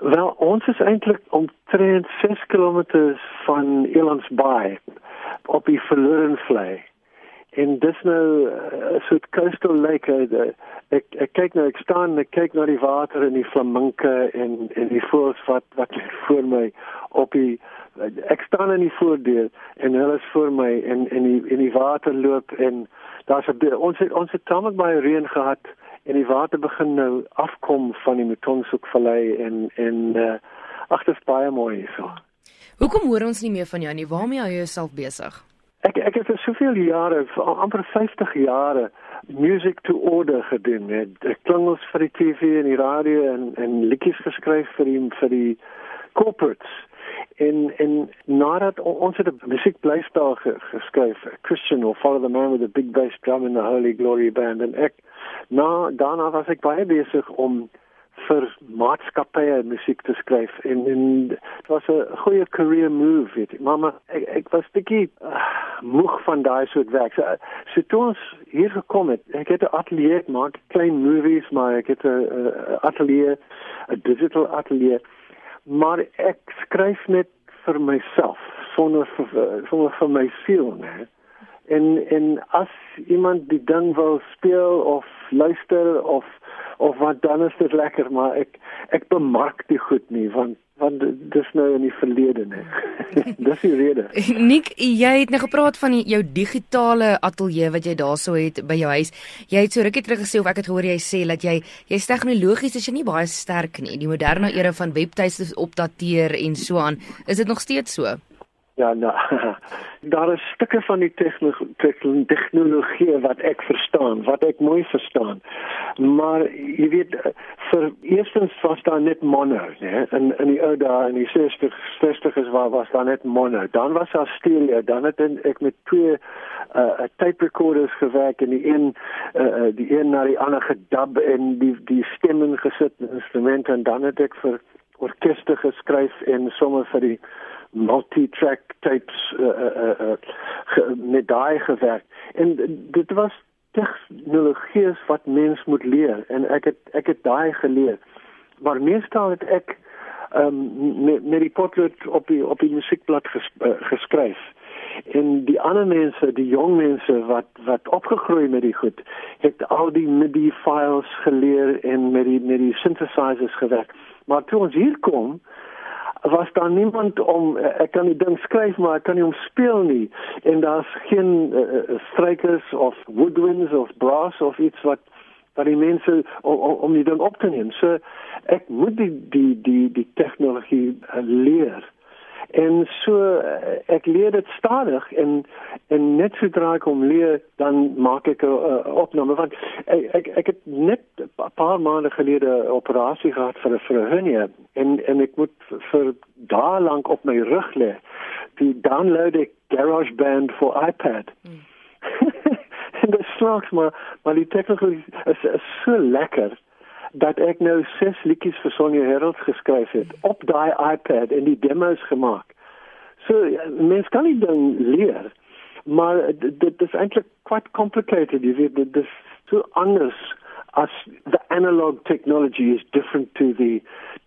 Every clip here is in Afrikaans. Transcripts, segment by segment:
Wel, ons is eintlik omtrent 6 km van Elands Bay op die Verloren Vlei. En dis nou 'n uh, soort coastal lake. Uh, ek ek kyk nou, ek staan en ek kyk na die water en die flaminke en en die voëls wat wat voor my op die ek staan in die voordeur en hulle is voor my en en die in die water loop en daar's ons het ons het tamelik baie reën gehad en die water begin nou afkom van die Mtonshoek vallei en en uh, ag dit is baie mooi so. Hoekom hoor ons nie meer van jou nie? Waarmee hou jy jouself besig? Ek ek het vir soveel jare, vir amper 50 jare music to order gedoen met klingels vir die TV en die radio en en liedjies geskryf vir die vir die corporates en en nadat ons het 'n musiekblyspel geskryf Christian or Follow the Man with the Big Bass Drum in the Holy Glory Band. En ek na daarna was ek baie besig om vir maatskappye musiek te skryf en en dit was 'n goeie career move weet ek mamma ek, ek was bietjie uh, moeg van daai soort werk. So, so toe ons hier gekom het ek het 'n atelier maak klein movies maar ek het 'n atelier 'n digital atelier maar ek skryf net vir myself sonder sonder vir my siel nee en en as iemand die ding wil speel of luister of of wat dan is dit lekker maar ek ek bemark dit goed nie want want dis nou in die verlede nê. dis die rede. Nik, jy het nou gepraat van jou digitale ateljee wat jy daarso het by jou huis. Jy het so rukkie terug gesê of ek het gehoor jy sê dat jy jy's tegnologies is jy nie baie sterk nie. Die moderne era van webtuiste opdateer en so aan. Is dit nog steeds so? Ja, nou, daar is stukke van die tegnologie wat ek verstaan, wat ek mooi verstaan. Maar jy weet vir eerstens was daar net mono, né? In in die ou dae in die 60 60 is waar was daar net mono. Dan was daar stereo, dan het ek met twee uh tape recorders gewerk en die een uh die een na die ander gedub en die die stemme gesit instrumente en dan het ek vir orkeste geskryf en sommer vir die multi-track tapes uh, uh, uh, ge, met daai gewerk. En dit was tegnologie wat mens moet leer. En ek het ek het daai geleer. Maar meestal het ek um, met, met die potlood op die op die musiekblad ges, uh, geskryf. En die ander mense die jong mense wat wat opgegroei met die goed het al die MIDI files geleer en met die met die synthesizers gewerk. Maar toe ons hier kom was daar niemand om ek kan die ding skryf maar ek kan nie om speel nie. En daar's geen uh, strykers of woodwinds of brass of iets wat wat die mense om, om die ding op te neem. So ek moet die die die die tegnologie uh, leer En so eh, ek leer dit stadig en en net sodra ek hom leer dan maak ek 'n uh, opname want ek, ek ek het net 'n paar maande gelede 'n operasie gehad vir 'n vir 'n hernia en en ek moet vir dae lank op my rug lê. Die download ek GarageBand vir iPad. Hmm. en dit slags maar maar die tegnologie is, is so lekker dat ek nou ses liedjies vir Sonja Herald geskryf het op daai iPad en die demos gemaak. So ja, mens kan nie dan leer, maar dit is eintlik quite complicated. Jy weet dit is so anders as the analog technology is different to the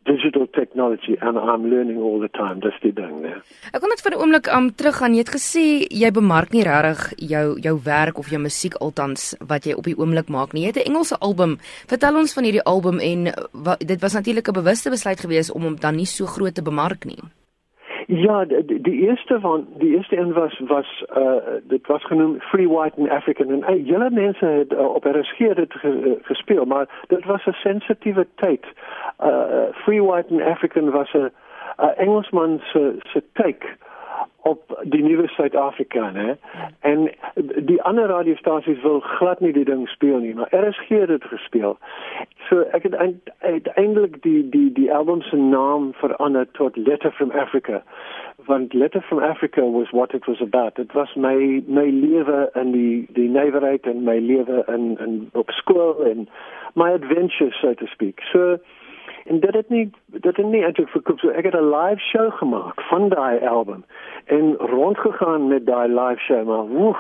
digital technology and I'm learning all the time dis die ding nee. Ek kom net vir 'n oomblik om um, teruggaan. Jy het gesê jy bemark nie regtig jou jou werk of jou musiek altans wat jy op die oomblik maak nie. Jy het 'n Engelse album. Vertel ons van hierdie album en wat, dit was natuurlik 'n bewuste besluit geweest om hom dan nie so groot te bemark nie. Ja, die, die eerste van die eerste een was was uh dit was genoem Free White and African en uh, julle mense het uh, op RSG dit ge, uh, gespeel, maar dit was 'n sensitiewe tyd. Uh Free White and African was 'n Engelsman se se take op die nuwe Suid-Afrika, né? En die ander radiostasies wil glad nie die ding speel nie, maar RSG het dit gespeel. So ek het uiteindelik die die die album se naam verander tot Letter from Africa. Want Letter from Africa was what it was about. It was my my lewe in die die nywerheid en my lewe in in op skool en my adventures so to speak. So en dit het nie dit het nie eintlik verkoop so ek het 'n live show gemaak van daai album en rondgegaan met daai live show maar woef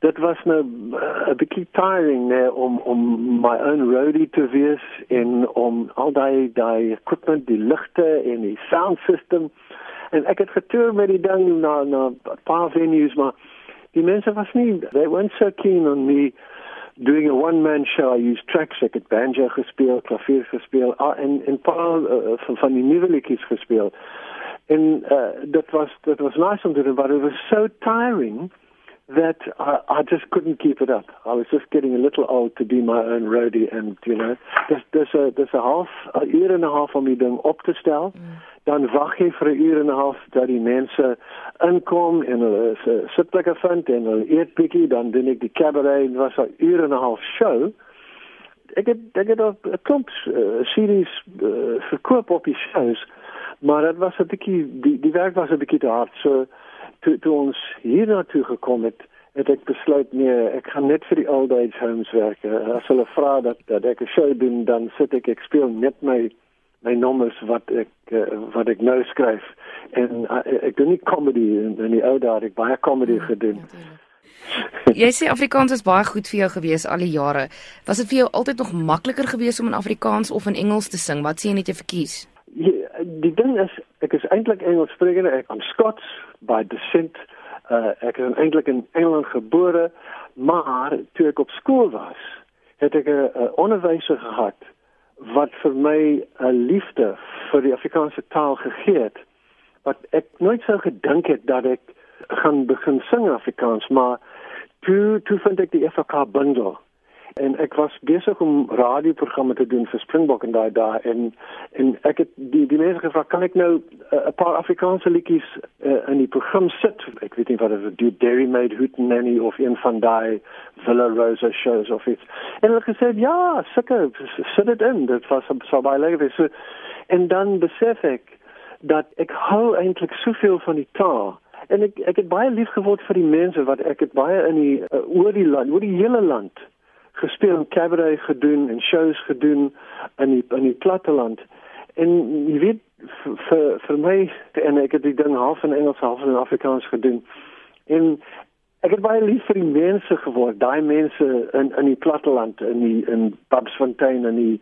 dit was nou 'n uh, bietjie tiring nee om om my own roadie te wees en om al daai daai equipment, die ligte en die sound system. En ek het getoer met die ding na na 'n paar venues maar die mense was nie they weren't so keen on me doing a one man show. I used tracks ek het banjo gespeel, klavier gespeel uh, en en paar uh, van van die nuwe liedjies gespeel. En uh, dat was dat was nice om te doen but it was so tiring that I, I just couldn't keep it up. I was just getting a little old to be my own roadie, and you know, there's there's a there's a half a uur en 'n half om die ding op te stel. Mm. Dan wag jy vir 'n uur en 'n half dat die mense inkom en hulle se sitplekke vind en hulle eet bietjie, dan doen ek die cabaret en was 'n uur en 'n half show. Ek het ek het 'n klomp uh, series uh, verkoop op die shows, maar dit was 'n bietjie die die werk was 'n bietjie te hard. So toe toe ons hier na toe gekom het, het ek besluit nee, ek gaan net vir die old age homes werk. As hulle vra dat dat ek 'n show doen, dan sit ek ek speel net my my nommers wat ek uh, wat ek nou skryf en uh, ek doen nie comedy in, in die ou dae ek baie comedy ja, gedoen. Jy sê Afrikaans is baie goed vir jou gewees al die jare. Was dit vir jou altyd nog makliker geweest om in Afrikaans of in Engels te sing? Wat sê jy net jy verkies? Die ding is ek is eintlik Engels sprekende. Ek aan Scots by descent. Uh, ek is eintlik in Engeland gebore, maar toe ek op skool was, het ek 'n onderwyser gehad wat vir my 'n liefde vir die Afrikaanse taal gegee het wat ek nooit sou gedink het dat ek gaan begin sing Afrikaans maar toe toe vind ek die FK bundel en ek was besig om radioprogramme te doen vir Springbok en daai daai en en ek het die die mense gevra kan ek nou eh, 'n uh, paar Afrikaanse liedjies uh, in die program sit? Ek weet nie wat dit do Dairy Maid Hooten Nanny of een van daai Villa Rosa shows of iets. En hulle gesê ja seker sit dit in. Dit was so baie lekker so en dan besef ek dat ek hou eintlik soveel van die taal. En ek ek het baie lief geword vir die mense wat ek het baie in die uh, oor die land oor die hele land gespeel en cabaret gedoen en shows gedoen in die in die platteland. En jy weet vir vir my en ek het die ding half in Engels half in Afrikaans gedoen. En ek het baie lief vir die mense geword, daai mense in in die platteland in die in Babsfontein en die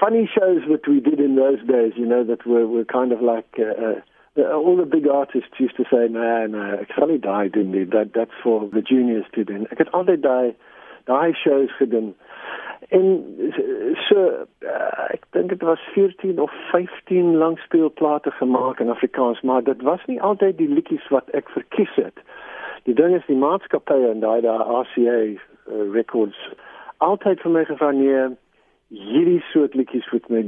funny shows that we did in those days, you know that were were kind of like uh, uh, all the big artists used to say, "No, no, ek sal nie daai doen nie. That that's for the juniors to do." Ek het altyd daai daai shows gedoen. En so uh, ek dink dit was 14 of 15 langspeelplate gemaak in Afrikaans, maar dit was nie altyd die liedjies wat ek verkies het. Die ding is die maatskappye en daai daar RCA uh, records altyd vir my gevra nee hierdie soort liedjies moet my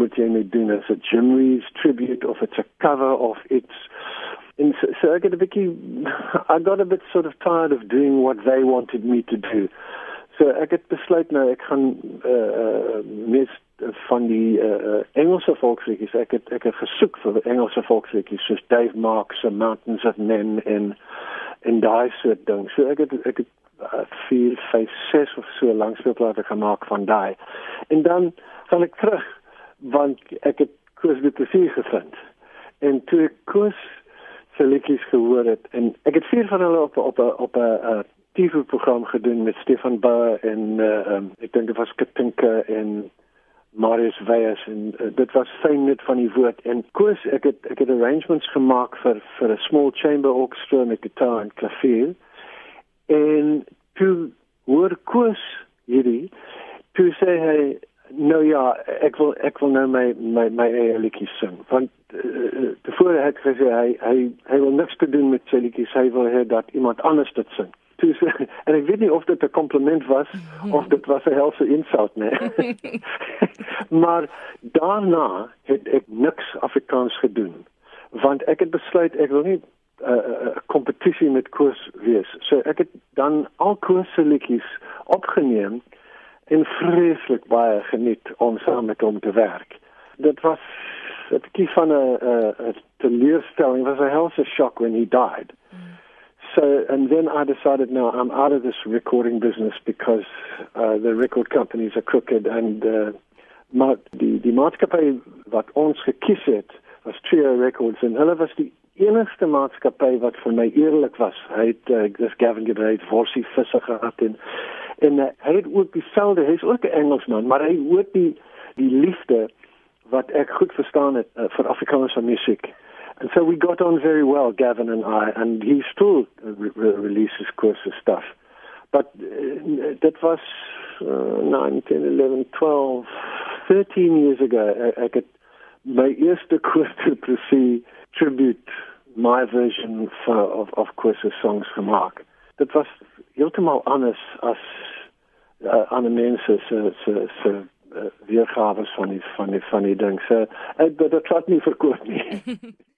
moet jy net doen as a Jim Reeves tribute of it's a cover of it's and so, so I got a bit, I got a bit sort of tired of doing what they wanted me to do. So ek het besluit nou ek gaan uh, uh mes van die uh, Engelse volksliedjies ek het ek het gesoek vir Engelse volksliedjies soos Dave Marks and Mountains of Men en en daai soort ding. So ek het ek het vier, vyf, ses of so langspeelplate gemaak van daai. En dan gaan ek terug want ek het Koos de Plessis gevind. En toe ek Koos se liedjies gehoor het. En ek het vier van hulle op op op 'n TV program gedoen met Stefan Bauer en uh, um, ek dink dit was Katinka en Marius Weyers en uh, dit was fyn net van die woord. En koers ek het ek het arrangements gemaak vir vir 'n small chamber orchestra met gitaar en klavier. En toe hoor koers hierdie toe sê hy nou ja ek wil ek wil nou my my my eie liedjies sing. Want tevore het gesê hy hy hy wil niks te doen met sy liedjies hy wil hê dat iemand anders dit sing toe sê en ek weet nie of dit 'n kompliment was of dit was 'n helse insult nee. Maar daarna het ek niks Afrikaans gedoen. Want ek het besluit ek wil nie 'n uh, uh, kompetisie met koers wees. So ek het dan al koers se liedjies opgeneem en vreeslik baie geniet om saam met hom te werk. Dit was 'n bietjie van 'n teleurstelling, was a helse shock when he died. Mm. So, and then I decided, no, I'm out of this recording business because uh, the record companies are crooked and uh, maar die die maatskappy wat ons gekies het was Trio Records en hulle was die enigste maatskappy wat vir my eerlik was. Hy het uh, dis Gavin Gebreid worsie visse gehad en en uh, hy het ook dieselfde, hy's ook 'n Engelsman, maar hy het die die liefde wat ek goed verstaan het uh, vir Afrikaanse. And so we got on very well, Gavin and I, and he still re re releases courses stuff. But uh, that was uh, 9, 10, 11, 12, 13 years ago. I, I could, my eerste Quercus Proces tribute, my version for, of, of Quercus songs gemaakt. Dat was helemaal anders als uh, ander mense se se se uh, weergawe van die van die van die ding. So ek dit het nie verkoop nie.